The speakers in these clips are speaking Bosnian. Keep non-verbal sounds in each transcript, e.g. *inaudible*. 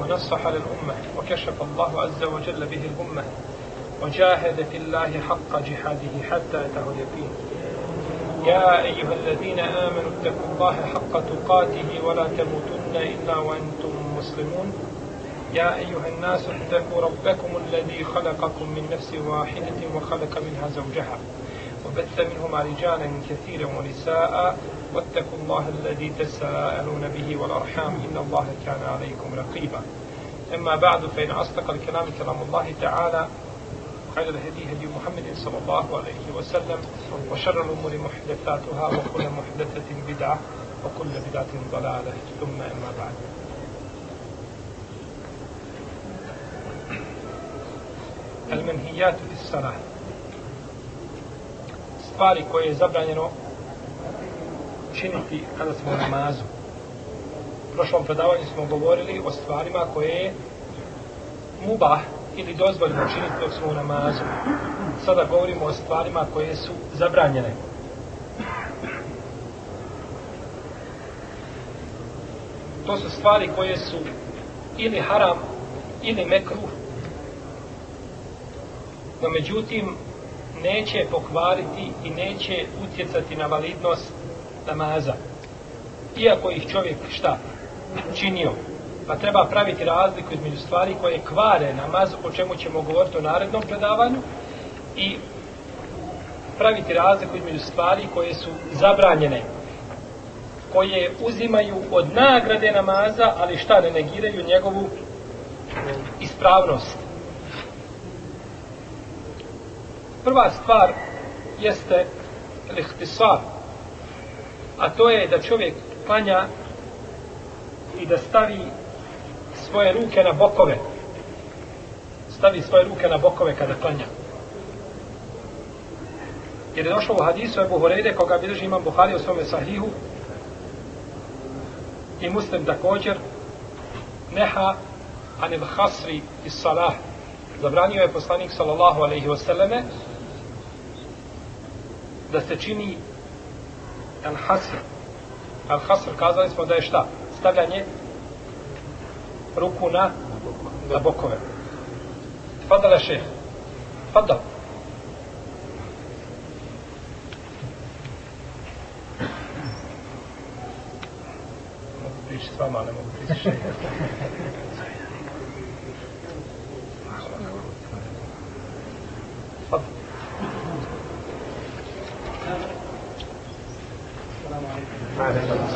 ونصح للأمة وكشف الله عز وجل به الأمة وجاهد في الله حق جهاده حتى أتاه اليقين. يا أيها الذين آمنوا اتقوا الله حق تقاته ولا تموتن إلا وأنتم مسلمون. يا أيها الناس اتقوا ربكم الذي خلقكم من نفس واحدة وخلق منها زوجها. وبث منهما رجالا كثيرا ونساء واتقوا الله الذي تساءلون به والأرحام إن الله كان عليكم رقيبا. أما بعد فإن أصدق الكلام كلام الله تعالى خير الهدي هدي محمد صلى الله عليه وسلم وشر الأمور محدثاتها وكل محدثة بدعة وكل بدعة ضلالة. ثم أما بعد. المنهيات في الصلاة. Stvari koje je zabranjeno činiti kada smo u namazu. U prošlom predavanju smo govorili o stvarima koje je mubah ili dozvoljeno činiti dok smo u namazu. Sada govorimo o stvarima koje su zabranjene. To su stvari koje su ili haram ili mekruh. No međutim, neće pokvariti i neće utjecati na validnost namaza. Iako ih čovjek šta? Činio. Pa treba praviti razliku između stvari koje kvare namaz, o čemu ćemo govoriti u narednom predavanju, i praviti razliku između stvari koje su zabranjene, koje uzimaju od nagrade namaza, ali šta ne negiraju njegovu ispravnost. Prva stvar jeste lihtisar, a to je da čovjek klanja i da stavi svoje ruke na bokove. Stavi svoje ruke na bokove kada klanja. Jer je došlo u hadisu Ebu Horejde, koga bilježi imam Buhari u svome sahihu, i muslim također, neha anil hasri iz salah. Zabranio je poslanik sallallahu alaihi wasallame da se čini al hasr. Al hasr kazali smo da je šta? Stavljanje ruku na, na bokove. Fadala šeh. Fadal. Mogu pričati s vama, ne mogu pričati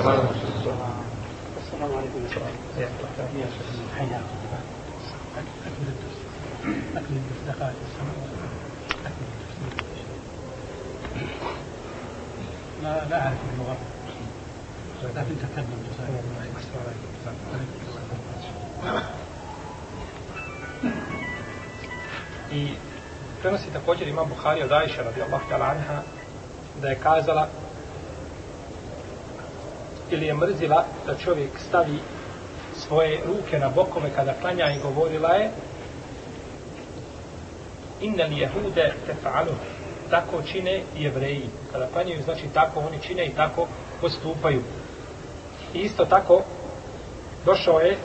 السلام عليكم لا لا أعرف اللغة لكن تكلم I prenosi također ima Buhari od Aisha radijallahu ta'ala anha da je kazala ili je mrzila da čovjek stavi svoje ruke na bokove kada klanja i govorila je inna li jehude tefa'alu tako čine jevreji. Kada klanjaju znači tako oni čine i tako postupaju. I isto tako došao je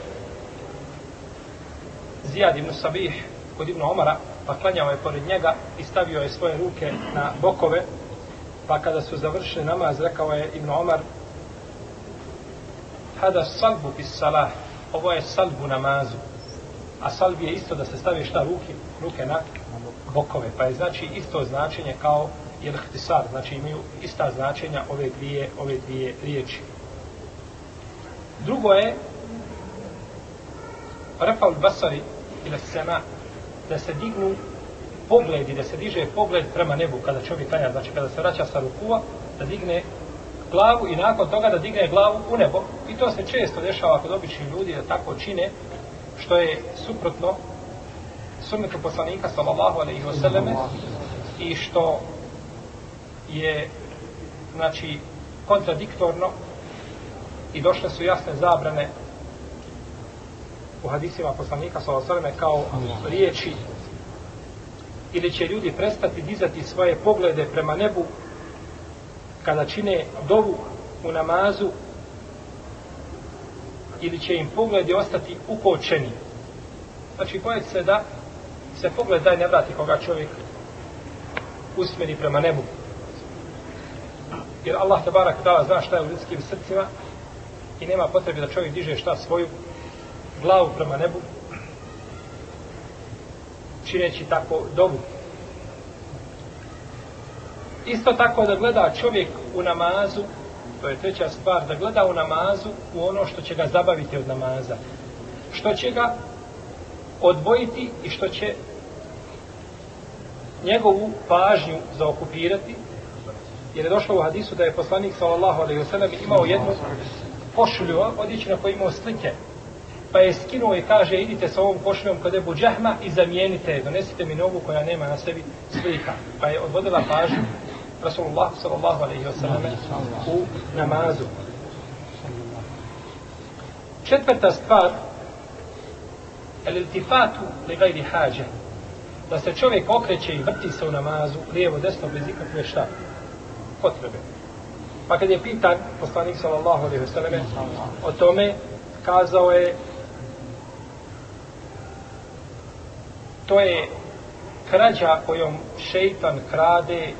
Zijad ibn Sabih kod Ibn Omara pa klanjao je pored njega i stavio je svoje ruke na bokove pa kada su završili namaz rekao je Ibn Omar hada salbu bis salah. Ovo je salbu namazu. A salbi je isto da se stavi šta ruke ruke na bokove. Pa je znači isto značenje kao jelhtisar. znači imaju ista značenja ove dvije ove dvije riječi. Drugo je Rafal Basari ili Sema da se dignu pogledi, da se diže pogled prema nebu kada čovjek klanja, znači kada se vraća sa rukua, da digne glavu i nakon toga da digne glavu u nebo. I to se često dešava kod običnih ljudi da tako čine, što je suprotno sunnetu poslanika sallallahu alaihi wasallame i što je znači kontradiktorno i došle su jasne zabrane u hadisima poslanika sallallahu alaihi wasallame kao riječi ili će ljudi prestati dizati svoje poglede prema nebu kada čine dovu u namazu ili će im pogledi ostati ukočeni. Znači, pojed se da se pogled daj ne vrati koga čovjek usmeri prema nebu. Jer Allah te barak dala zna šta je u ljudskim srcima i nema potrebe da čovjek diže šta svoju glavu prema nebu čineći tako dobu. Isto tako da gleda čovjek u namazu, to je treća stvar, da gleda u namazu u ono što će ga zabaviti od namaza. Što će ga odvojiti i što će njegovu pažnju zaokupirati, jer je došlo u hadisu da je poslanik sallallahu alaihi wasallam imao jednu košulju odjeću na kojoj imao slike. Pa je skinuo i kaže, idite sa ovom košuljom kod Ebu Džahma i zamijenite je, donesite mi novu koja nema na sebi slika. Pa je odvodila pažnju Rasulullah sallallahu alaihi wasallam u namazu. Četvrta stvar, el-iltifatu li gajri hađa, da se čovjek okreće i vrti se u namazu, lijevo, desno, bez ikakve šta, potrebe. Pa kad je pitan poslanik sallallahu alaihi wasallam o tome, kazao je to je krađa kojom šeitan krade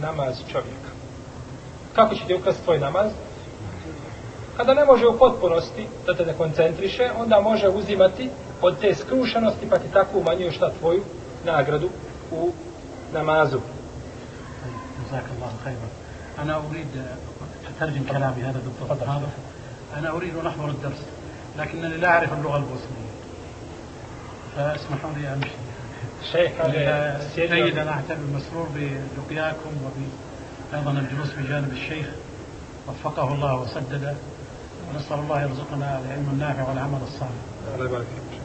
namaz čovjeka. Kako će ti ukrasti tvoj namaz? Kada ne može u potpunosti da te ne koncentriše, onda može uzimati od te skrušenosti pa ti tako umanjuje šta tvoju nagradu u namazu. جزاك الله خيرا أنا أريد أترجم كلامي هذا دكتور هذا أنا أريد أن أحضر الدرس لكنني لا أعرف اللغة البوسنية فاسمحوا لي أمشي شيخ جيد أنا أعتبر مسرور بلقياكم وأيضا الجلوس بجانب الشيخ وفقه الله وسدده ونسأل الله يرزقنا العلم النافع والعمل الصالح. الله يبارك فيك.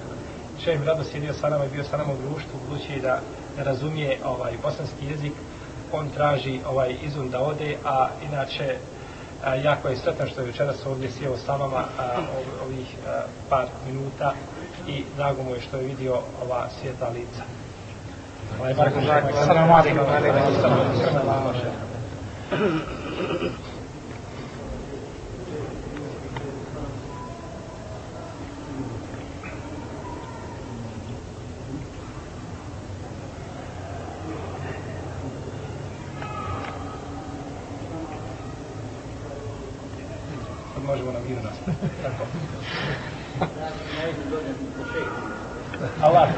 Šejh Rado sjedio sa nama i bio sa nama u društvu, budući da ne razumije ovaj bosanski jezik, on traži ovaj izum da ode, a inače a, jako je sretan što je večeras ovdje sjeo sa vama a, ov, ovih a, par minuta i drago mu je što je vidio ova svijeta lica. Ovaj, Assalamu alaikum. Sad možemo na miru nastaviti. Tako. Allah,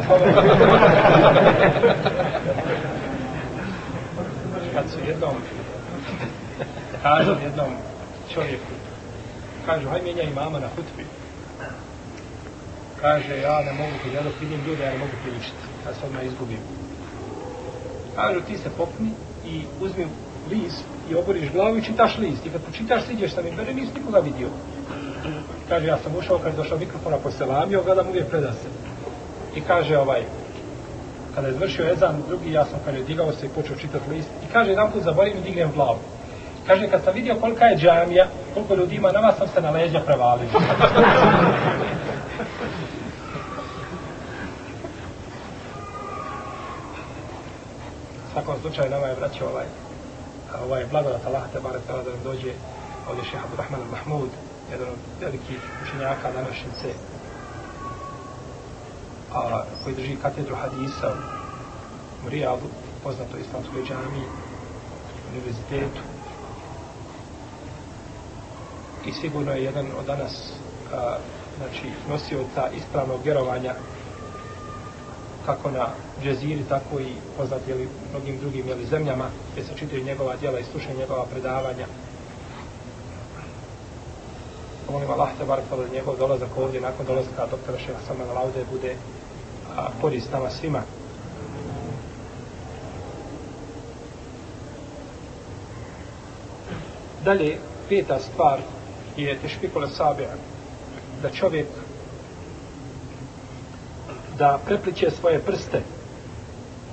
kad su jednom kažu jednom čovjeku kažu haj mijenja imama na hutbi. Kaže ja ne mogu ti ja dok vidim ljude ja ne mogu priličiti. ja se odmah izgubim. Kažu ti se popni i uzmi list i oboriš glavu i čitaš list. I kad pročitaš siđeš sa mi bere nisi nikoga vidio. Kaže ja sam ušao kad je došao mikrofona poselamio gledam uvijek je se i kaže ovaj kada je završio ezan drugi ja sam kad je digao se i počeo čitati list. I kaže jedan put zaborim i dignem glavu. Kaže kad sam vidio kolika je džamija koliko ljudi ima na vas sam se na leđa prevalio. *laughs* Svakom slučaju nama je vraćao ovaj ovaj blagodat Allah te bare da nam dođe. Ovdje šeha Abdurrahman Mahmud jedan od velikih učenjaka današnjice a, koji drži katedru hadisa u Rijadu, poznato islamskoj džami, univerzitetu. I sigurno je jedan od danas a, znači, nosioca ispravnog vjerovanja kako na džeziri, tako i poznat jeli, mnogim drugim jeli, zemljama, gdje se čitaju njegova djela i slušaju njegova predavanja. Molim Allah te bar da njegov dolazak ovdje nakon dolazaka doktora Šeha Samana Laude bude a, korist nama svima. Dalje, peta stvar je tešpikule sabija, da čovjek da prepliče svoje prste,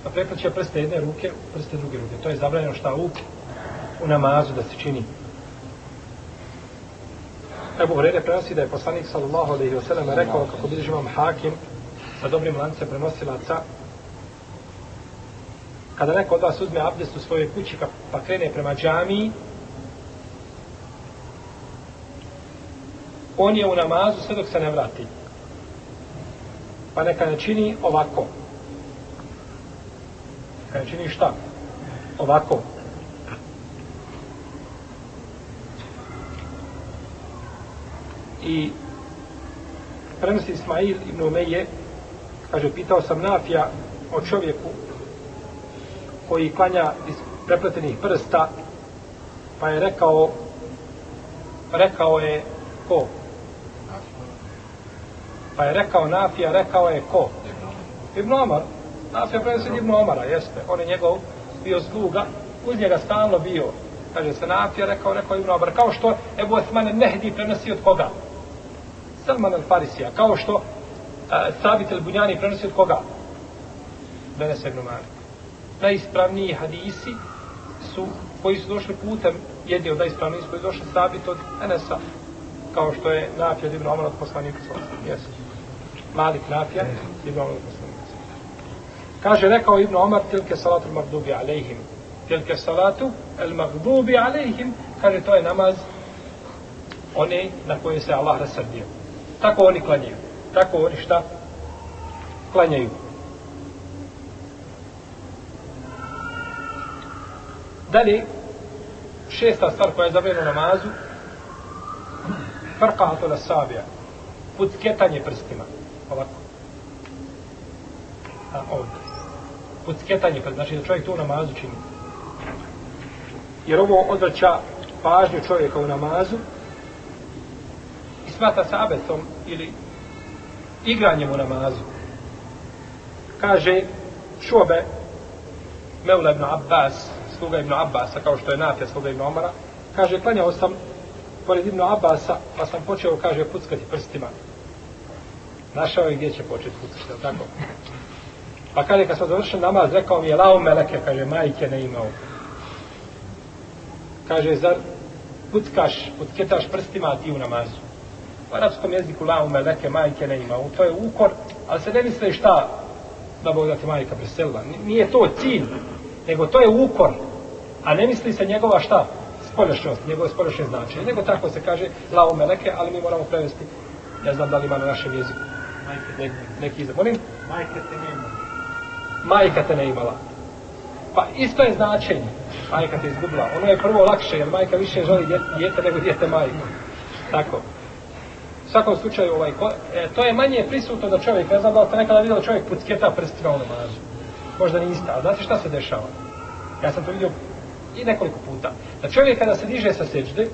da prepliče prste jedne ruke, prste druge ruke. To je zabranjeno šta u, u namazu da se čini. Ebu Hrede prenosi da je poslanik sallallahu alaihi wa sallam rekao kako bi imam hakim sa dobrim lance prenosilaca kada neko od vas uzme abdest u svojoj kući pa, pa krene prema džamiji on je u namazu sve dok se ne vrati. Pa neka ne čini ovako. Neka ne čini šta? Ovako. I prenosi Ismail ibn Umeje kaže pitao sam Nafija o čovjeku koji klanja iz prepletenih prsta pa je rekao rekao je ko? Pa je rekao Nafija rekao je ko? Ibn Omar. Nafija prenosi Ibn Omara jeste. On je njegov bio sluga. Uz njega stalno bio. Kaže se Nafija rekao rekao Ibn Omar. Kao što Ebu Osman Nehdi prenosi od koga? Salman al-Farisija, kao što uh, Sabit al-Bunjani prenosi od koga? Benes ibn Malik. Najispravniji hadisi su, koji su došli putem, jedni od najispravnijih koji su došli Sabit od Enesa, kao što je Nafija ibn Omar od poslanika Yes. Malik Nafija ibn Omar od poslanika Kaže, rekao Ibn Omar, tilke salatu magdubi alejhim. Tilke salatu el magdubi alejhim. Kaže, to je namaz one na koje se Allah rasrdio. Tako oni klanjaju. Tako oni šta? Klanjaju. Dalje, šesta stvar koja je zabranjena namazu, farqahatu na sabija, pucketanje prstima. Ovako. A ovdje. Pucketanje prstima. Znači da čovjek to u namazu čini. Jer ovo odvraća pažnju čovjeka u namazu, smata sa abetom ili igranjem u namazu. Kaže Šobe Meula ibn Abbas, sluga ibn Abbasa, kao što je Nafja sluga ibn Omara, kaže, klanjao sam pored ibn Abbasa, pa sam počeo, kaže, puckati prstima. Našao je gdje će početi puckati, tako? Pa kaže, kad sam završen namaz, rekao mi je, lao meleke, kaže, majke ne imao. Kaže, zar puckaš, pucketaš prstima, a ti u namazu? U arapskom jeziku la ume leke majke ne ima. To je ukor, ali se ne misle šta da Bog da ti majka preselila. Nije to cilj, nego to je ukor. A ne misli se njegova šta? Spoljašnjost, njegove spoljašnje značenje. Nego tako se kaže la ume leke, ali mi moramo prevesti. Ne znam da li ima na našem jeziku. Nek, neki izraz. Molim? Majka te ne imala. Majka te ne imala. Pa isto je značenje. Majka te izgubila. Ono je prvo lakše, jer majka više želi djete nego djete majku. Tako. U svakom slučaju, ovaj, e, to je manje prisutno da čovjek, ne znam da li ste nekada vidjeli čovjek pucketa prstima ono u namazu. Možda niste, ali znate šta se dešava? Ja sam to vidio i nekoliko puta. Da čovjek kada se diže sa seđde,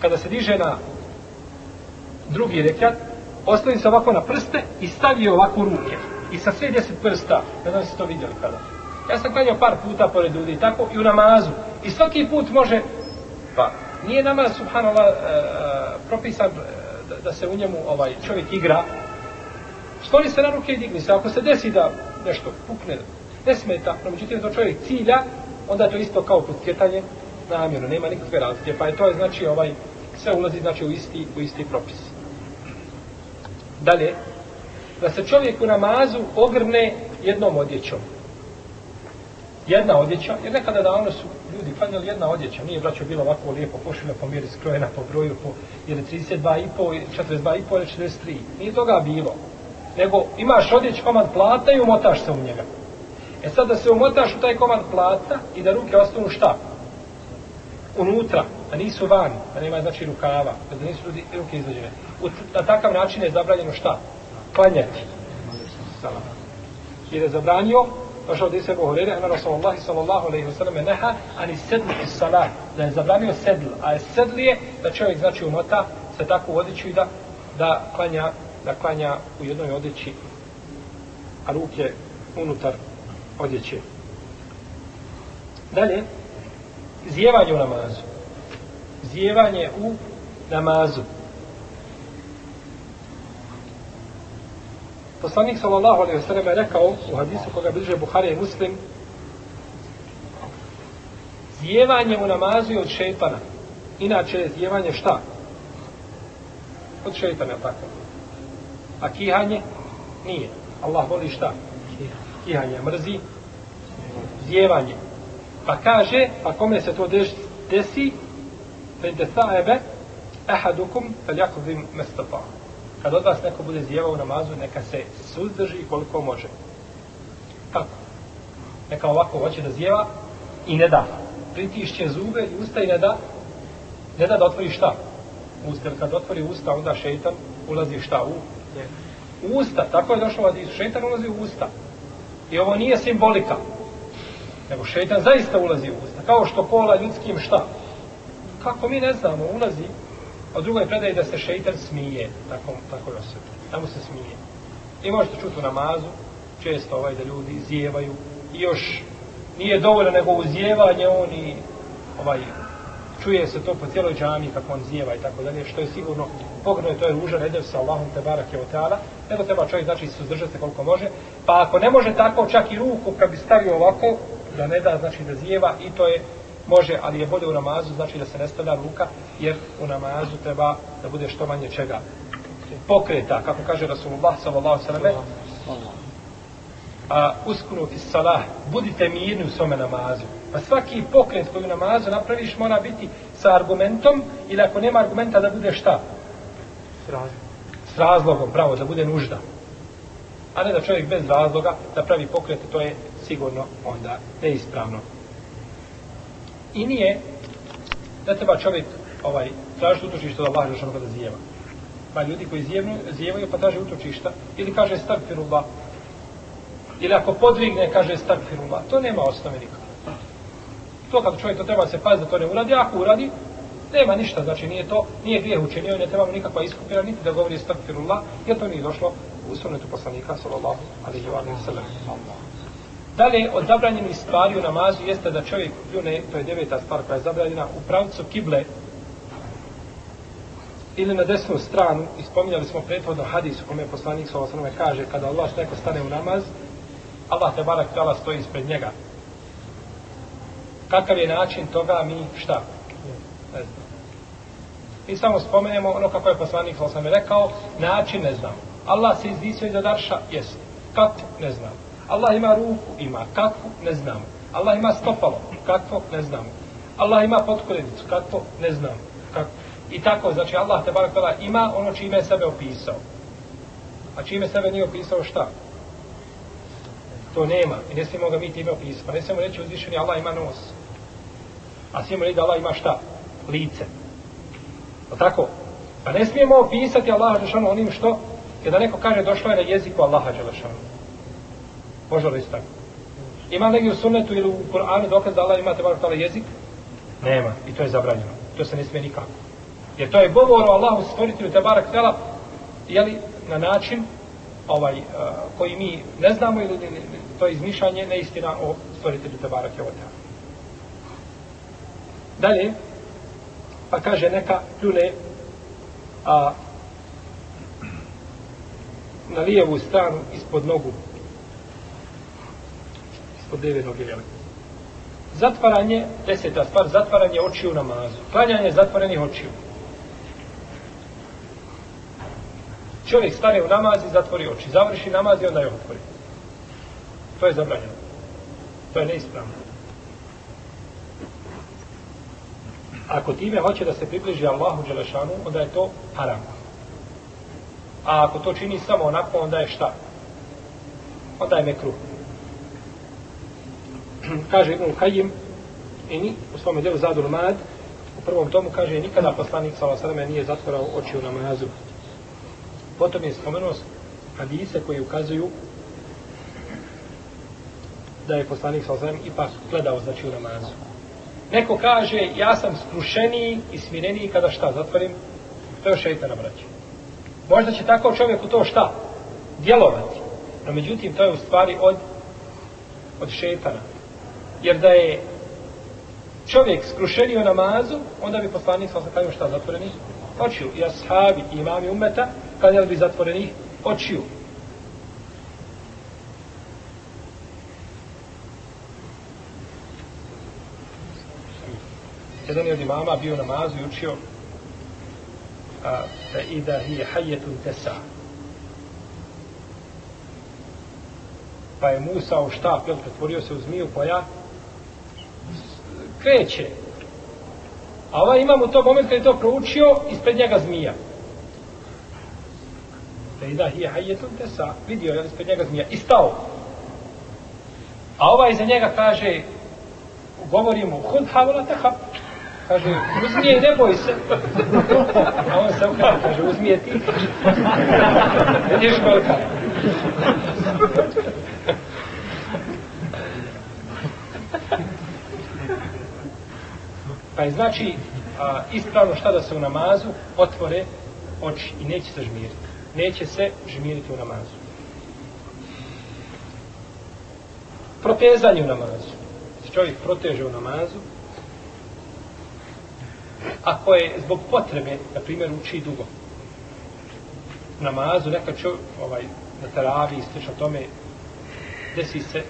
kada se diže na drugi rekat, ostavi se ovako na prste i stavi ovako ruke. I sa sve deset prsta, ne znam se to vidjeli kada. Ja sam klanjao par puta pored ljudi, tako i u namazu. I svaki put može, pa, nije namaz, subhanallah, e, e, propisan, e, da, se u njemu ovaj čovjek igra, skloni se na ruke i digni se. Ako se desi da nešto pukne, ne smeta, no međutim to čovjek cilja, onda je to isto kao putketanje namjerno, nema nikakve razlike. Pa je to je znači ovaj, sve ulazi znači u isti, u isti propis. Dalje, da se čovjek u namazu ogrne jednom odjećom jedna odjeća, jer nekada davno su ljudi klanjali jedna odjeća, nije braćo bilo ovako lijepo pošljeno po mjeri skrojena po broju, po, je 32,5, 42,5 ili 43, nije toga bilo. Nego imaš odjeć komad plata i umotaš se u njega. E sad da se umotaš u taj komad plata i da ruke ostanu šta? Unutra, da nisu van, da nema znači rukava, da nisu ljudi, ruke izveđene. U, na takav način je zabranjeno šta? Klanjati. Salam. Jer je zabranio došao od Isa Buhurire, ana Rasulullah sallallahu alaihi wa sallam neha, ani sedli iz salat, da je zabranio sedl, a je sedl je da čovjek znači umota se tako u odjeću i da, da klanja, da klanja u jednoj odjeći, a ruke unutar odjeće. Dalje, zjevanje u namazu. Zjevanje u namazu. Poslanik sallallahu alejhi ve sellem je rekao u hadisu koga bliže Buhari i Muslim Zjevanje u namazu je od šejtana. Inače je zjevanje šta? Od šejtana, tako. A kihanje? Nije. Allah voli šta? Kihanje mrzi. Zjevanje. Pa kaže, a kome se to desi, fede sa'ebe, ahadukum, fel jakuzim mestapa. Kad od vas neko bude zjevao u namazu, neka se suzdrži koliko može. Kako? Neka ovako hoće da zjeva i ne da. Pritišće zube i usta i ne da, ne da da otvori šta? Usta, kad otvori usta, onda šeitan ulazi šta u? U usta, tako je došlo od šeitan ulazi u usta. I ovo nije simbolika. Nego šeitan zaista ulazi u usta. Kao što kola ljudskim šta? Kako mi ne znamo, ulazi. A drugo je predaj da se šeitan smije. Tako, tako osobi. osjeti. Tamo se smije. I možete čuti u namazu, često ovaj da ljudi zjevaju. I još nije dovoljno nego uzjevanje oni ovaj čuje se to po cijeloj džami kako on zjeva i tako dalje, što je sigurno pogledno to je ružan redev sa Allahom te barak je oteala, nego treba čovjek znači suzdržati se koliko može, pa ako ne može tako čak i ruku kad bi stavio ovako, da ne da znači da zjeva i to je može, ali je bolje u namazu znači da se ne stavlja ruka, jer u namazu treba da bude što manje čega pokreta, kako kaže Rasulullah sallallahu sallam a uskunu fi salah, budite mirni u svome namazu. Pa svaki pokret koji u namazu napraviš mora biti sa argumentom ili ako nema argumenta da bude šta? S razlogom. S razlogom, pravo, da bude nužda. A ne da čovjek bez razloga da pravi pokret, to je sigurno onda neispravno. I nije da treba čovjek ovaj, tražiti utočište da Allaha Žešanu kada zijeva. Pa ljudi koji zijevaju, zijevaju pa traže utočišta ili kaže stakfirullah ili ako podvigne, kaže stakfirullah. To nema osnove nikada. To kad čovjek to treba se paziti da to ne uradi, ako uradi, nema ništa, znači nije to, nije grijeh i ne trebamo nikakva iskupina, niti da govori stakfirullah, jer to nije došlo u sunetu poslanika, sallallahu alaihi wa sallam. Dalje, od zabranjenih stvari u namazu jeste da čovjek pljune, to je deveta stvar koja je zabranjena, u pravcu kible ili na desnu stranu, ispominjali smo prethodno hadis u kome poslanik sa osnovne kaže, kada Allah neko stane u namaz, Allah te barak tala stoji ispred njega. Kakav je način toga mi šta? Ne znam. Mi samo spomenemo ono kako je poslanik sa osnovne rekao, način ne znam. Allah se izdisio iz darša, jest. Kako? Ne znam. Allah ima ruku, ima. kakvu, Ne znam. Allah ima stopalo, kakvo, Ne znam. Allah ima potkoljenicu, kakvo, Ne znam. Kakvo. I tako, znači Allah te barak ima ono čime je sebe opisao. A čime sebe nije opisao šta? To nema. I ne smijemo ga mi time opisati. Pa ne smijemo reći uzvišeni Allah ima nos. A smijemo reći da Allah ima šta? Lice. O tako? Pa ne smijemo opisati Allaha Đelešanu onim što, kada neko kaže došlo je na jeziku Allaha Đelešanu. Može li tako? Ima negdje u sunnetu ili u Kur'anu dokaz da Allah ima te barakala jezik? Nema. I to je zabranjeno. To se ne smije nikako. Jer to je govor o Allahu stvoritelju te barakala tela, jeli, na način ovaj, uh, koji mi ne znamo ili ne, ne, to je izmišljanje neistina o stvoritelju Tebarak Jovota. Dalje, pa kaže neka pljune a, na lijevu stranu ispod nogu ispod deve noge zatvaranje deseta stvar, zatvaranje očiju u namazu klanjanje zatvorenih očiju čovjek stane u namaz i zatvori oči. Završi namaz i onda je otvori. To je zabranjeno. To je neispravno. Ako time hoće da se približi Allahu Đelešanu, onda je to haram. A ako to čini samo onako, onda je šta? Onda je mekruh kaže Ibn Kajim, i ni, u svom djelu Zadul Mad, u prvom tomu kaže, nikada poslanik sa nije zatvorao oči u namazu. Potom je spomenuo hadise koji ukazuju da je poslanik sa osvijem ipak gledao znači u namazu. Neko kaže, ja sam skrušeniji i smireniji kada šta zatvorim, to je šeitana braća. Možda će tako čovjek u to šta? Djelovati. No međutim, to je u stvari od, od šeitana. Jer da je čovjek skrušenio namazu, onda bi poslanik sa klanjao šta zatvoreni? Očiju. I ashabi i imami umeta klanjali bi zatvorenih očiju. Jedan je od imama bio namazu i učio a, da i da hi hajetun tesa. Pa je Musa u štap, jel, pretvorio se u zmiju koja kreće. A ovaj imam u tom momentu kad je to proučio, ispred njega zmija. Da i da hi hajetun tesa. Vidio je ispred njega zmija. I stao. A ovaj za njega kaže, govori mu, hud havola tehab. Kaže, uzmi je, ne boj se. A on se ukaže, kaže, uzmi *laughs* je ti. Vidiš kolika. Pa je znači a, ispravno šta da se u namazu otvore oči i neće se žmiriti. Neće se žmiriti u namazu. Protezanje u namazu. Znači, čovjek proteže u namazu, ako je zbog potrebe, na primjer, uči dugo namazu, neka čovjek, ovaj, na teravi i slično tome, desi se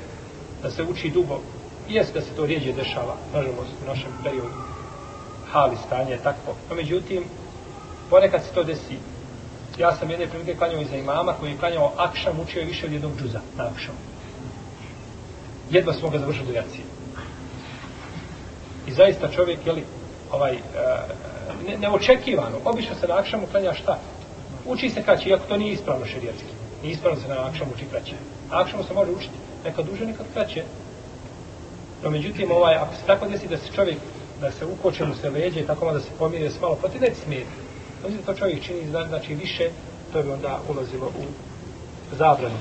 da se uči dugo, Jeste jes da se to rijeđe dešava, nažalost, u našem periodu, hali stanje je takvo. No, međutim, ponekad se to desi. Ja sam jedne prilike klanjao iza imama koji je klanjao akšam, učio je više od jednog džuza na akšam. Jedva smo ga završili do jacije. I zaista čovjek, jeli, ovaj, e, ne, neočekivano. Obično se na akšamu klanja šta? Uči se kraće, iako to nije ispravno šerijetski. Nije ispravno se na akšamu uči kraće. Na akšamu se može učiti nekad duže, nekad kraće. No, međutim, ovaj, ako se tako desi da se čovjek, da se ukoče mu se leđe i tako da se pomire s malo pa poti, neće smijeti. Znači, pa to čovjek čini, znači, više, to bi onda ulazilo u zabranu.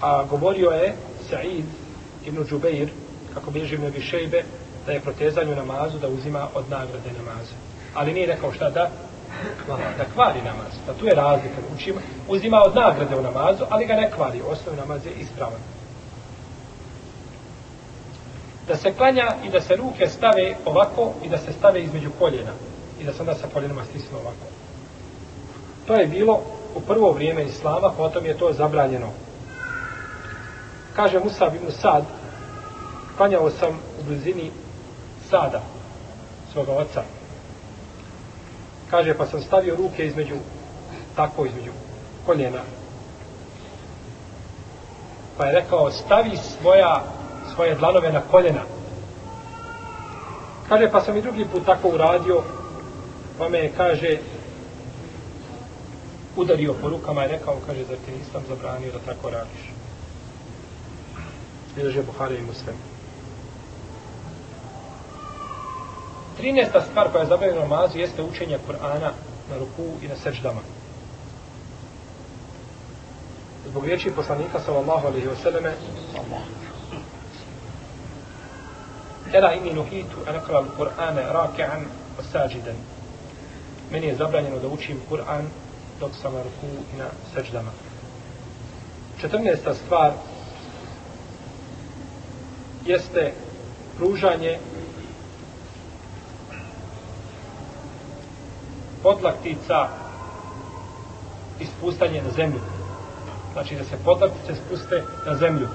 A govorio je Sa'id ibn Džubeir, kako bilježi mi Bišejbe, da je protezanju namazu da uzima od nagrade namaza. Ali nije rekao šta da? Da kvari namaz. Da tu je razlika. Učima, uzima od nagrade u namazu, ali ga ne kvari. Osnovi namaz je ispravan. Da se klanja i da se ruke stave ovako i da se stave između koljena. I da se onda sa koljenima stisne ovako. To je bilo u prvo vrijeme Islama, pa potom je to zabranjeno. Kaže Musab ibn Sad, klanjao sam u blizini sada svoga oca. Kaže, pa sam stavio ruke između, tako između koljena. Pa je rekao, stavi svoja, svoje dlanove na koljena. Kaže, pa sam i drugi put tako uradio, pa me kaže, udario po rukama i rekao, kaže, zar ti nisam zabranio da tako radiš? Bilže Buhari i Muslim. 13. stvar koja je zabavljena namazu jeste učenje Kur'ana na ruku i na seždama. Zbog riječi poslanika sallallahu alaihi wa sallame Ela inni nuhitu an akra al-Qur'ane raki'an osađidan. Meni je zabranjeno da učim Kur'an dok sam na ruku i na seđdama. 14. stvar jeste pružanje podlaktica ispustanje na zemlju. Znači da se podlaktice spuste na zemlju.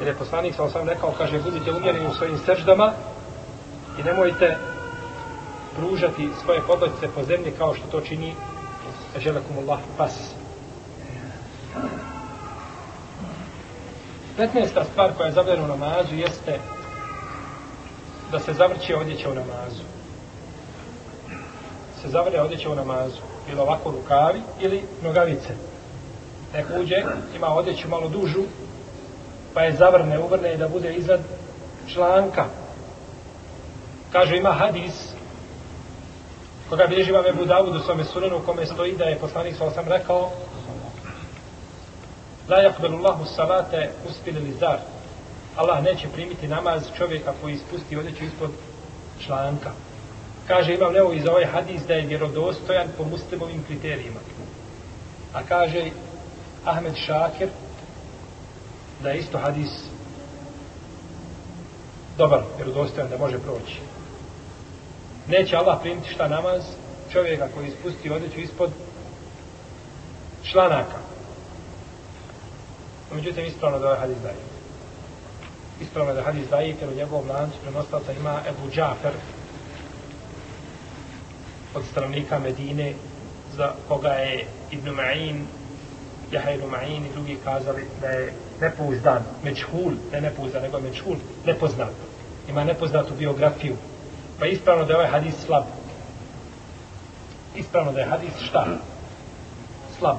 Jer je poslanik sa osam rekao, kaže, budite umjereni u svojim srždama i nemojte pružati svoje podlaktice po zemlji kao što to čini želekum Allah pas. 15. stvar koja je zabljena u namazu jeste da se zavrće odjeća u namazu se zavrće odjeća u namazu. Ili ovako rukavi ili nogavice. Neko uđe, ima odjeću malo dužu, pa je zavrne, uvrne i da bude iznad članka. Kaže, ima hadis, koga bilježi vam Ebu Davud u svome sunenu, u kome stoji da je poslanik sa osam rekao, La yakbalu Allahu salate uspili li zar. Allah neće primiti namaz čovjeka koji ispusti odjeću ispod članka kaže imam nevo iz ovaj hadis da je vjerodostojan po muslimovim kriterijima. A kaže Ahmed Šakir da je isto hadis dobar, vjerodostojan da može proći. Neće Allah primiti šta namaz čovjeka koji ispusti odjeću ispod članaka. Međutim, ispravno da je hadis daje. Ispravno da hadis daje, jer u njegovom lancu prenostavca ima Ebu Džafer od stanovnika Medine za koga je Ibn Ma'in Jahaj Ibn Ma'in i drugi kazali da je nepouzdan, mečhul, ne nepouzdan, nego mečhul, nepoznat. Ima nepoznatu biografiju. Pa ispravno da je ovaj hadis slab. Ispravno da je hadis šta? Slab.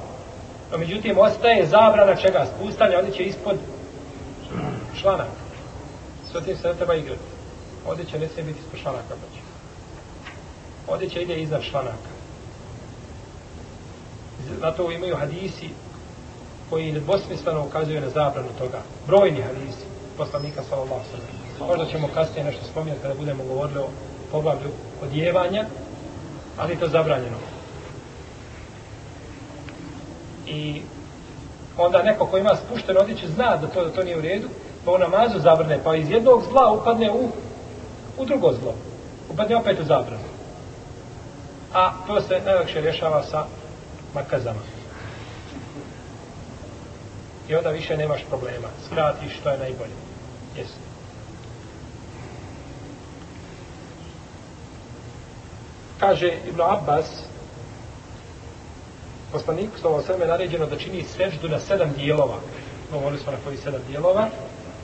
No, međutim, ostaje zabrana čega? Spustanja, ovdje će ispod članak. S tim se ne treba igrati. Ovdje će ne smije biti ispod članaka. Znači. Ovdje će ide iznad članaka. Zato imaju hadisi koji nedvosmisleno ukazuju na zabranu toga. Brojni hadisi poslanika sallallahu sallam. Možda ćemo kasnije nešto spominjati kada budemo govorili o poglavlju odjevanja, ali to zabranjeno. I onda neko ko ima spušten odjeću zna da to, da to nije u redu, pa u namazu zabrne, pa iz jednog zla upadne u, u drugo zlo. Upadne opet u zabranu. A to se najlakše rješava sa makazama. I onda više nemaš problema. Skratiš što je najbolje. Jesi. Kaže Ibn Abbas, poslaniku sa ovo sveme naređeno da čini sveždu na sedam dijelova. Govorili smo na koji sedam dijelova.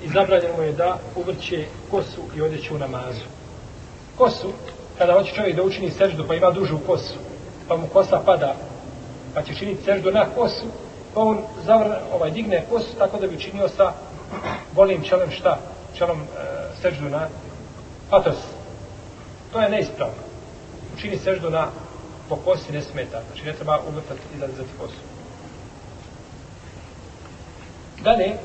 I zabranjeno mu je da uvrće kosu i odjeću u namazu. Kosu, kada hoće čovjek da učini seždu pa ima dužu kosu, pa mu kosa pada, pa će činiti seždu na kosu, pa on zavr, ovaj, digne kos tako da bi učinio sa golim čelom šta? Čelom e, seždu na patos. To je neispravno. Učini seždu na po kosi ne smeta. Znači ne treba uvrtati i zadzati kosu. Dalje,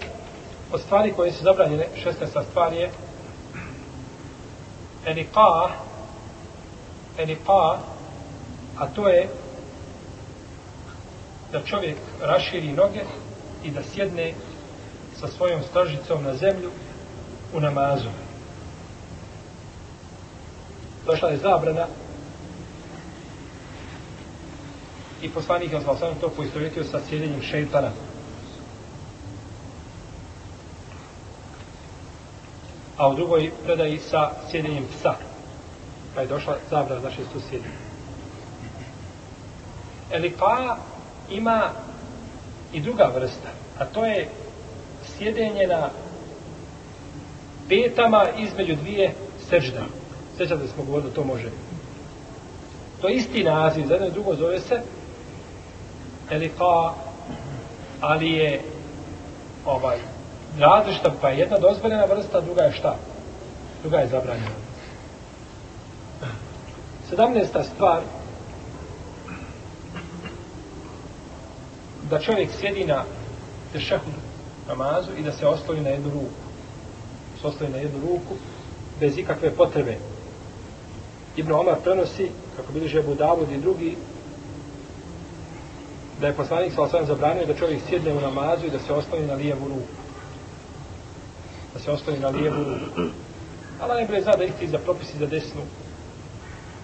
od stvari koje su zabranjene, 16. stvar je eniqa, eniqa, a to je da čovjek raširi noge i da sjedne sa svojom stražicom na zemlju u namazu. Došla je zabrana i poslanik je sam to poistovjetio sa sjedenjem šeitana. A u drugoj predaji sa sjedenjem psa. Pa je došla zabrana, znači su sjedenje. Elipa ima i druga vrsta, a to je sjedenje na petama između dvije sežda. Sjećate smo govorili da to može. To je isti naziv, za jedno i drugo zove se Elika, ali je ovaj, različita, pa je jedna dozvoljena vrsta, druga je šta? Druga je zabranjena. Sedamnesta stvar, da čovjek sjedi na tešehudu namazu i da se ostavi na jednu ruku. Se ostavi na jednu ruku bez ikakve potrebe. Ibn Omar prenosi, kako bili Abu Davud i drugi, da je poslanik sa zabranio da čovjek sjedne u namazu i da se ostavi na lijevu ruku. Da se ostavi na lijevu ruku. Allah ne bre zna da isti za propisi za desnu.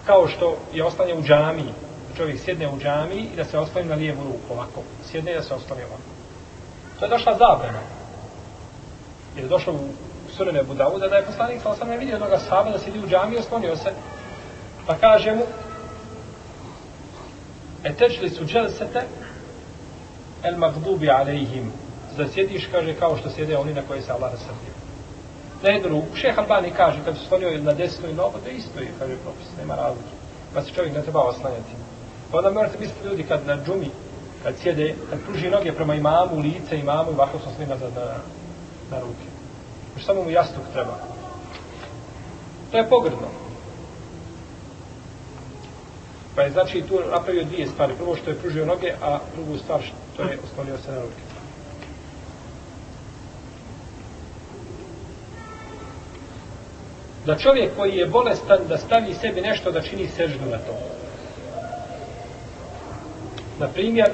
Kao što je ostanje u džamiji, čovjek sjedne u džami i da se ostavi na lijevu ruku ovako. Sjedne i da se ostavi ovako. To je došla zabrana. Jer je došlo u surene Budavuda da je poslanik sa osam ne vidio jednog sahaba da sjedi u džami i oslonio se. Pa kaže mu e tečli su dželsete el magdubi alejhim da sjediš, kaže, kao što sjede oni na koje se Allah nasrdio. Na jednu ruku, Šeh Albani kaže, kad se sklonio na desnu nogu, da isto je, kaže propis, nema razlike. Pa se čovjek ne treba oslanjati. Pa onda morate misliti ljudi kad na džumi, kad sjede, kad pruži noge prema imamu, lice imamu ovako sam snima na, na, na ruke. Još samo mu jastuk treba. To je pogrdno. Pa je znači tu napravio dvije stvari. Prvo što je pružio noge, a drugu stvar što je oslonio se na ruke. Da čovjek koji je bolestan da stavi sebi nešto da čini seždu na to. Na primjer,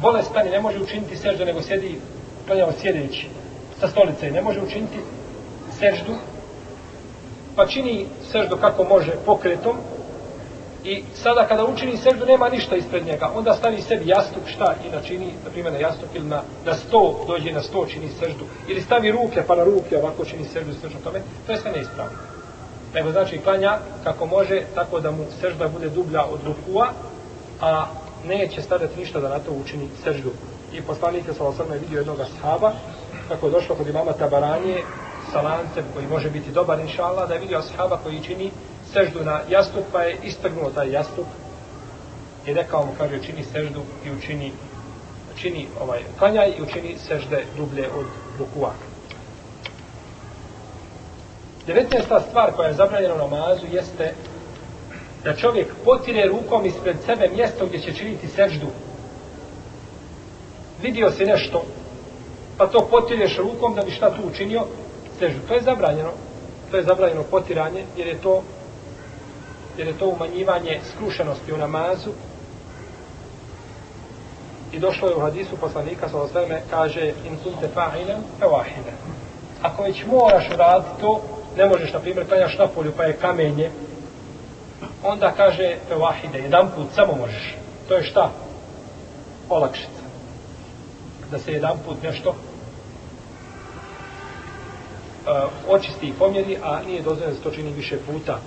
bolestan ne može učiniti seždu, nego sjedi, klanjamo sjedeći sa stolice, ne može učiniti seždu, pa čini seždu kako može pokretom, I sada kada učini seždu nema ništa ispred njega, onda stavi sebi jastuk šta? I načini, na primjer na jastuk ili na, na sto, dođe na sto čini seždu, ili stavi ruke pa na ruke ovako čini seždu seždu tome, to je sve neispravno. Nego znači klanja kako može, tako da mu sežda bude dublja od rukua, a neće stavljati ništa da na to učini seždu. I poslanik je sa je vidio jednog ashaba, kako je došlo kod imama Tabaranje, sa lancem koji može biti dobar inša Allah, da je vidio ashaba koji čini seždu na jastuk, pa je istrgnuo taj jastuk i rekao mu, kaže, čini seždu i učini čini ovaj klanjaj i učini sežde dublje od rukua. 19. stvar koja je zabranjena u namazu jeste da čovjek potire rukom ispred sebe mjesto gdje će činiti seždu. Vidio si nešto, pa to potireš rukom da bi šta tu učinio, seždu. To je zabranjeno. To je zabranjeno potiranje, jer je to jer je to umanjivanje skrušenosti u namazu i došlo je u hadisu poslanika sa osvrme kaže in kunte fa'ilem fe ako već moraš uraditi to ne možeš na primjer klanjaš na polju pa je kamenje onda kaže vahide, jedan put samo možeš to je šta? olakšica da se jedan put nešto uh, očisti i pomjeri a nije dozvoljeno da se to čini više puta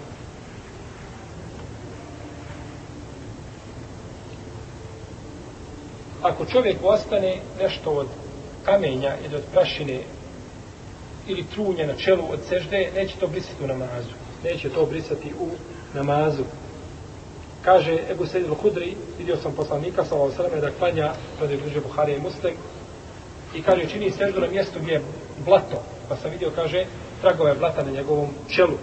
ako čovjek ostane nešto od kamenja ili od prašine ili trunje na čelu od sežde, neće to brisati u namazu. Neće to brisati u namazu. Kaže Ebu Sejid al-Hudri, vidio sam poslanika, sa ovo da klanja, to je bliže Buhari i Muslim, i kaže, čini seždu na mjestu gdje je blato, pa sam vidio, kaže, tragove blata na njegovom čelu.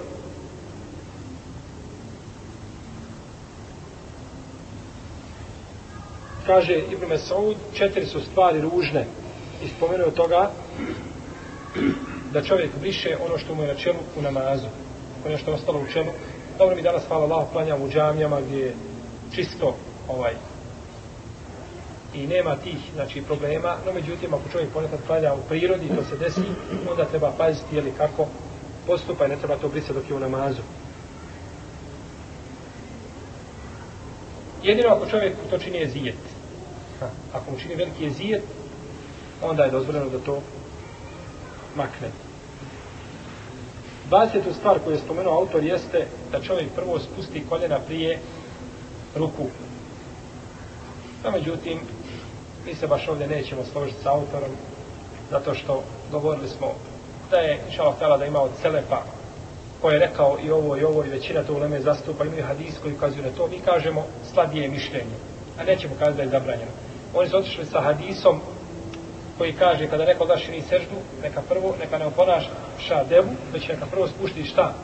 kaže Ibn Mesaud, četiri su stvari ružne. I spomenuo toga da čovjek briše ono što mu je na čelu u namazu. Ono što je ostalo u čelu. Dobro mi danas, hvala Allah, planjam u džamijama gdje je čisto ovaj i nema tih znači, problema, no međutim ako čovjek ponekad planja u prirodi to se desi, onda treba paziti jeli kako postupa i ne treba to brisati dok je u namazu. Jedino ako čovjek to čini je zijet. Ako mu čini veliki je zijet, onda je dozvoljeno da to makne. 20. stvar koju je spomenuo autor jeste da čovjek prvo spusti koljena prije ruku. No, međutim, mi se baš ovdje nećemo složiti sa autorom, zato što govorili smo da je šalak tala da ima od Selepa koji je rekao i ovo i ovo i većina to u Leme zastupa, imaju hadis koji ukazuju na to, mi kažemo slabije mišljenje, a nećemo kazati da je zabranjeno. Oni su otišli sa hadisom koji kaže kada neko daš ni seždu, neka prvo, neka ne oponaša devu, već neka prvo spušti šta?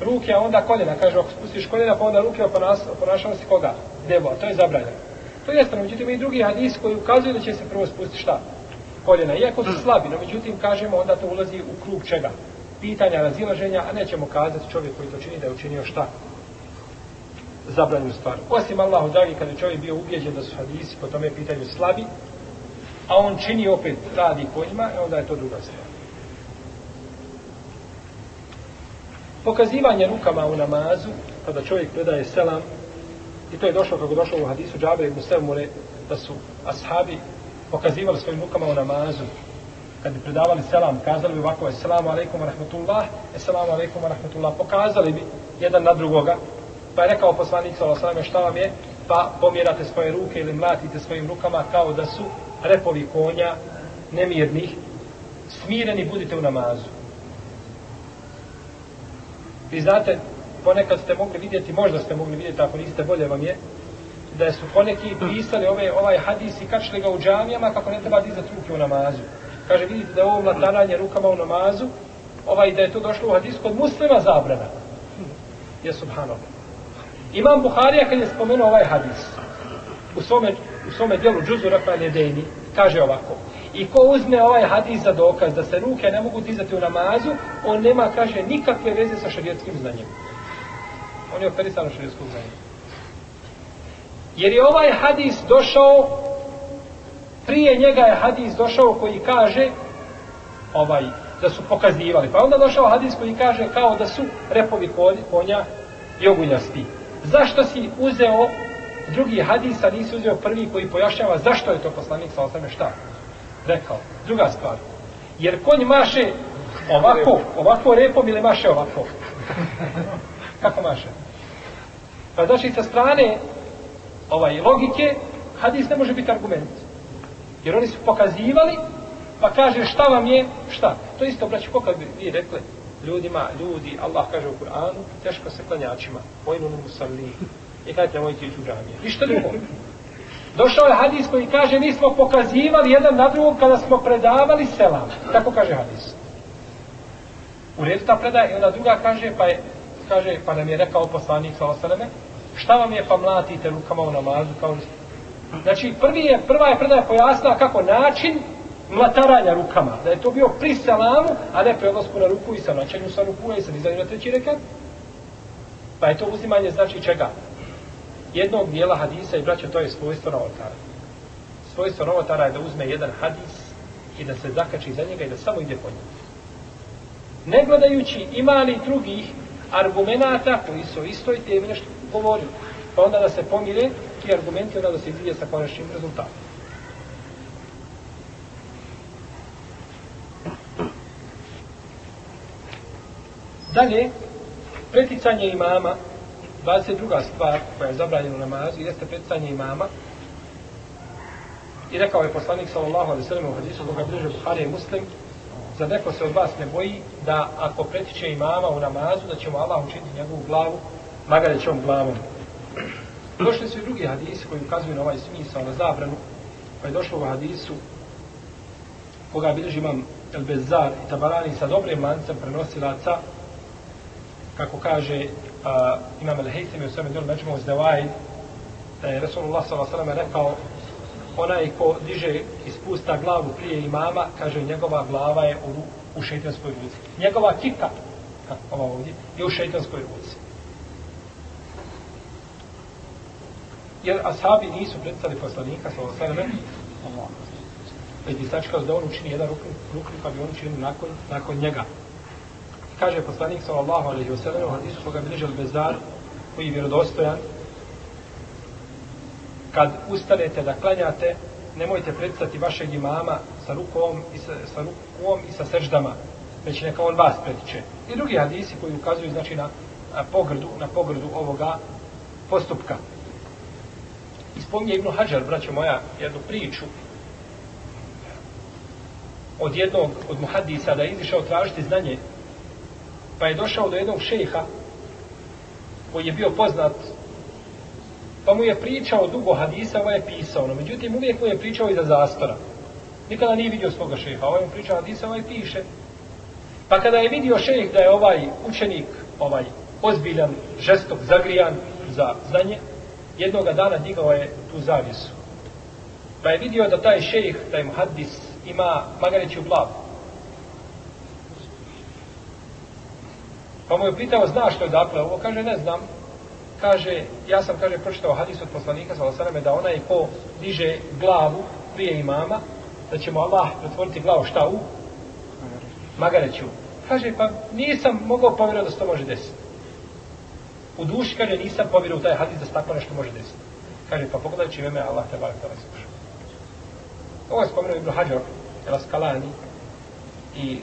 Ruke, a onda koljena. Kaže, ako spustiš koljena, pa onda ruke oponašava se koga? Devu, a to je zabranjeno. To je jasno, međutim i drugi hadis koji ukazuje da će se prvo spustiti šta? Koljena. Iako su slabi, no međutim kažemo onda to ulazi u krug čega? pitanja razilaženja, a nećemo kazati čovjek koji to čini da je učinio šta? Zabranju stvar. Osim Allahu dragi, kada je čovjek bio ubijeđen da su hadisi po tome pitanju slabi, a on čini opet radi po njima, e onda je to druga stvar. Pokazivanje rukama u namazu, kada čovjek predaje selam, i to je došlo kako došlo u hadisu Džabe i Musevmure, da su ashabi pokazivali svojim rukama u namazu, kad bi predavali selam, kazali bi ovako, eselamu alaikum wa rahmatullah, eselamu alaikum wa rahmatullah, pokazali bi jedan na drugoga, pa je rekao poslanik sallallahu alaihi šta vam je, pa pomjerate svoje ruke ili mlatite svojim rukama kao da su repovi konja nemirnih, smireni budite u namazu. Vi znate, ponekad ste mogli vidjeti, možda ste mogli vidjeti, ako niste bolje vam je, da su poneki pisali ove, ovaj hadis i kačili ga u džamijama kako ne treba dizati ruke u namazu. Kaže, vidite da je ovo mlatananje rukama u namazu, ovaj, da je to došlo u hadisku kod muslima zabrana. Je subhanallah. Imam Buharija kad je spomenuo ovaj hadis, u svome, u svome dijelu džuzu Rafael Jedeni, kaže ovako, i ko uzme ovaj hadis za dokaz da se ruke ne mogu dizati u namazu, on nema, kaže, nikakve veze sa šarijetskim znanjem. On je operisano u šarijetskom znanjem. Jer je ovaj hadis došao prije njega je hadis došao koji kaže ovaj da su pokazivali. Pa onda došao hadis koji kaže kao da su repovi konja joguljasti. Zašto si uzeo drugi hadis, a nisi uzeo prvi koji pojašnjava zašto je to poslanik sa osame šta? Rekao. Druga stvar. Jer konj maše ovako, ovako repom ili maše ovako? *laughs* Kako maše? Pa znači sa strane ovaj logike hadis ne može biti argument. Jer oni su pokazivali pa kaže šta vam je, šta? To isto, braći, koliko bi vi rekli ljudima, ljudi, Allah kaže u Kur'anu, teško se klanjačima, vojnu mu i kada te ići u džamije. Ništa drugo. Došao je hadis koji kaže, mi smo pokazivali jedan na drugom kada smo predavali selam. Tako kaže hadis. U redu ta predaje, i ona druga kaže, pa je, kaže, pa nam je rekao poslanik sa osaleme, šta vam je pa mlatite rukama u namazu, kao Znači, prvi je, prva je predaja pojasna kako način mlataranja rukama. Da je to bio pri salamu, a ne pri odlasku na ruku i sa načanju sa ruku i sa nizanju na treći rekat. Pa je to uzimanje znači čega? Jednog dijela hadisa i braća, to je svojstvo novotara. Svojstvo novotara je da uzme jedan hadis i da se zakači za njega i da samo ide po njegu. Ne gledajući ima li drugih argumenata koji su istoj temi nešto govorili. Pa onda da se pomire ti argumenti, onda da se izvije sa konačnim rezultatom. Dalje, preticanje imama, 22. stvar koja je zabranjena u namazu, jeste preticanje imama. I rekao je poslanik sallallahu alejhi ve sellem u hadisu koga bliže Buhari i Muslim, za neko se od vas ne boji da ako pretiče imama u namazu, da će mu Allah učiniti njegovu glavu magarećom glavom. *clears throat* Došli su i drugi hadisi koji ukazuju na ovaj smisao, na zabranu, pa je došlo u hadisu koga bilježi imam El Bezar i Tabarani sa dobrim lancem prenosilaca kako kaže uh, imam al-Haytham u sveme djelu Međumu Zdevaj, da je Rasulullah s.a.v. rekao onaj ko diže i spusta glavu prije imama, kaže njegova glava je u, u šeitanskoj ruci. Njegova kika, ova ovdje, je u šeitanskoj ruci. Jer ashabi nisu predstavili poslanika s.a.v. već bi sačekao da on učini jedan ruknik, ruknik pa bi on učinili nakon, nakon njega kaže poslanik sallallahu alejhi ve sellem u hadisu koga bliže Al-Bezzar koji je vjerodostojan kad ustanete da klanjate nemojte predstati vašeg imama sa rukom i sa, sa rukom i sa seždama već neka on vas pretiče. I drugi hadisi koji ukazuju znači na, na pogrdu na pogrdu ovoga postupka. Ispomnije Ibnu Hajar braćo moja jednu priču od jednog od muhadisa da je izišao tražiti znanje pa je došao do jednog šeha koji je bio poznat pa mu je pričao dugo hadisa ovo je pisao. No međutim uvijek mu je pričao iza zastora. Nikada nije vidio svoga šeha. Ovo je mu pričao hadisa ovaj piše. Pa kada je vidio šejh da je ovaj učenik ovaj ozbiljan, žestok, zagrijan za znanje jednoga dana digao je tu zavisu. pa je vidio da taj šejh, taj muhaddis ima magareću glavu. Pa mu je pitao, znaš što je dakle ovo? Kaže, ne znam. Kaže, ja sam, kaže, pročitao hadis od poslanika, sa osaname, da onaj ko diže glavu prije imama, da će mu Allah pretvoriti glavu šta u? Magareću. Kaže, pa nisam mogao povjerovati da se to može desiti. U duši, kaže, nisam povjerovao u taj hadis da se tako nešto može desiti. Kaže, pa pogledaj čime me Allah te barak tala sluša. Ovo je spomenuo Ibn Hajar, El Askalani, i e,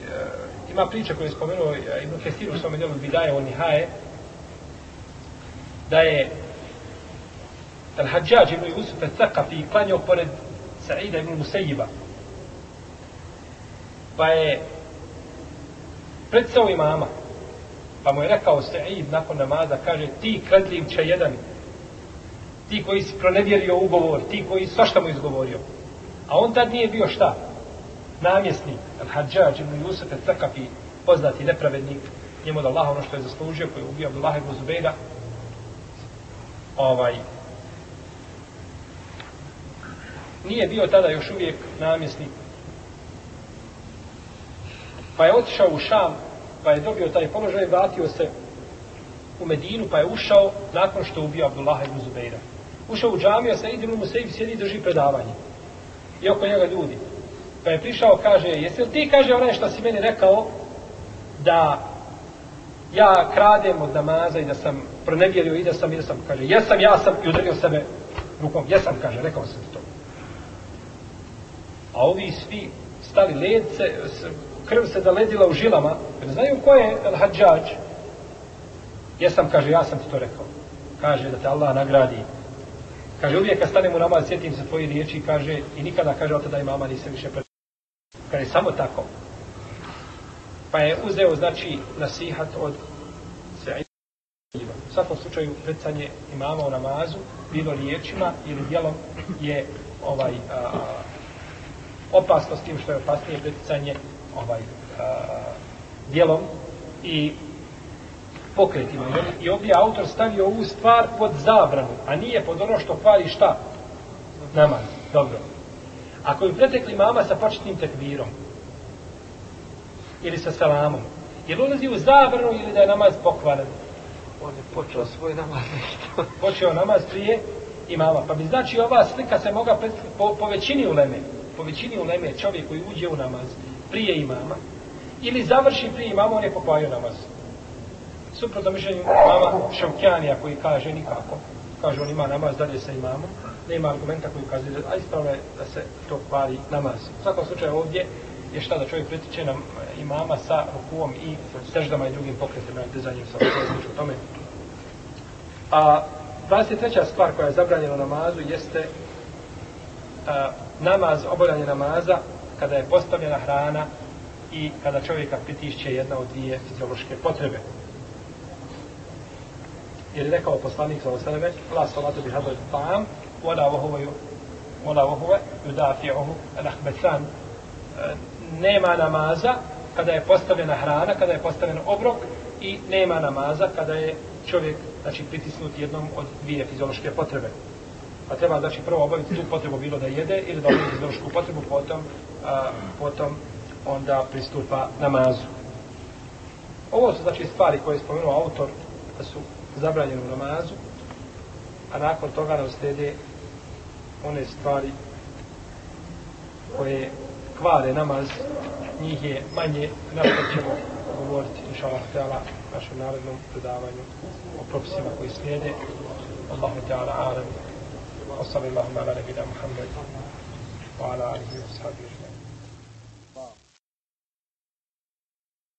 ima priča koju je spomenuo Ibn Kesir u svome djelu Bidaje o Nihaje, da je Al-Hajjaj ibn Yusuf al-Thaqafi klanjao pored Sa'ida ibn Musayyiba. Pa je predsao imama. Pa mu je rekao Sa'id nakon namaza, kaže, ti kradljivče jedan, ti koji si pronevjerio ugovor, ti koji svašta mu izgovorio. A on tad nije bio šta? Namjesnik Al-Hadžađ ibn Jusuf al-Thakafi, poznati nepravednik, njemu da Allah ono što je zaslužio, koji je ubio Abdullah ibn Zubeira, ovaj, nije bio tada još uvijek namjesnik. Pa je otišao u Šam, pa je dobio taj položaj, vratio se u Medinu, pa je ušao nakon što je ubio Abdullah ibn Zubeira. Ušao u džamiju, a sa idinu mu sebi sjedi i drži predavanje. I oko njega ljudi. Pa je prišao, kaže, jesi li ti, kaže, onaj što si meni rekao, da ja kradem od namaza i da sam pronevjerio i da sam, i da sam, kaže, jesam, ja sam, i udario sebe rukom, jesam, kaže, rekao sam ti to. A ovi svi stali ledce, krv se zaledila u žilama, ne znaju ko je hađađ. Jesam, kaže, ja sam ti to rekao. Kaže da te Allah nagradi. Kaže, uvijek kad stanem u namaz, sjetim se tvoje riječi, kaže, i nikada, kaže, od tada i mama nisam više pred... Kaže, samo tako. Pa je uzeo, znači, nasihat od Sa'id. U svakom slučaju, predcanje imama u namazu, bilo riječima ili dijelom, je ovaj a, opasno s tim što je opasnije predcanje ovaj a, dijelom i pokretima. I ovdje je autor stavio ovu stvar pod zabranu, a nije pod ono što kvari šta? Namaz. Dobro. Ako bi pretekli mama sa početnim tekbirom, ili sa selamom, je li ulazi u zabranu ili da je namaz pokvaren? On je počeo svoj namaz nešto. *laughs* Počeo namaz prije imama. Pa bi znači ova slika se moga po, po većini uleme, po većini uleme čovjek koji uđe u namaz prije imama, ili završi prije imama, on je pokvario namaz suprotno mišljenju mama Šavkjanija koji kaže nikako. Kaže on ima namaz dalje sa imamom. Nema argumenta koji kaže a ispravno je da se to kvari namaz. U svakom slučaju ovdje je šta da čovjek pritiče nam e, imama sa rukuom i seždama i drugim pokretima i dizanjem sa rukuom znači tome. A 23. stvar koja je zabranjena namazu jeste a, namaz, obavljanje namaza kada je postavljena hrana i kada čovjeka pritišće jedna od dvije fiziološke potrebe jer je rekao poslanik sa osaleme la salatu bi hadal tam, wala wahuva wala wahuva yudafi'uhu al-ahbathan nema namaza kada je postavljena hrana, kada je postavljen obrok i nema namaza kada je čovjek znači, pritisnut jednom od dvije fiziološke potrebe. Pa treba znači prvo obaviti tu potrebu bilo da jede ili da obavi fiziološku potrebu, potom, a, potom onda pristupa namazu. Ovo su znači stvari koje je spomenuo autor da su zabranjenu namazu, a nakon toga nam slijede one stvari koje kvare namaz, njih je manje, na što ćemo govoriti, inša Allah, htjala, našem narodnom predavanju o propisima koji slijede. Allahu ta'ala, alam, wa sallallahu ala nebina Muhammed, wa ala alihi wa sahbihi.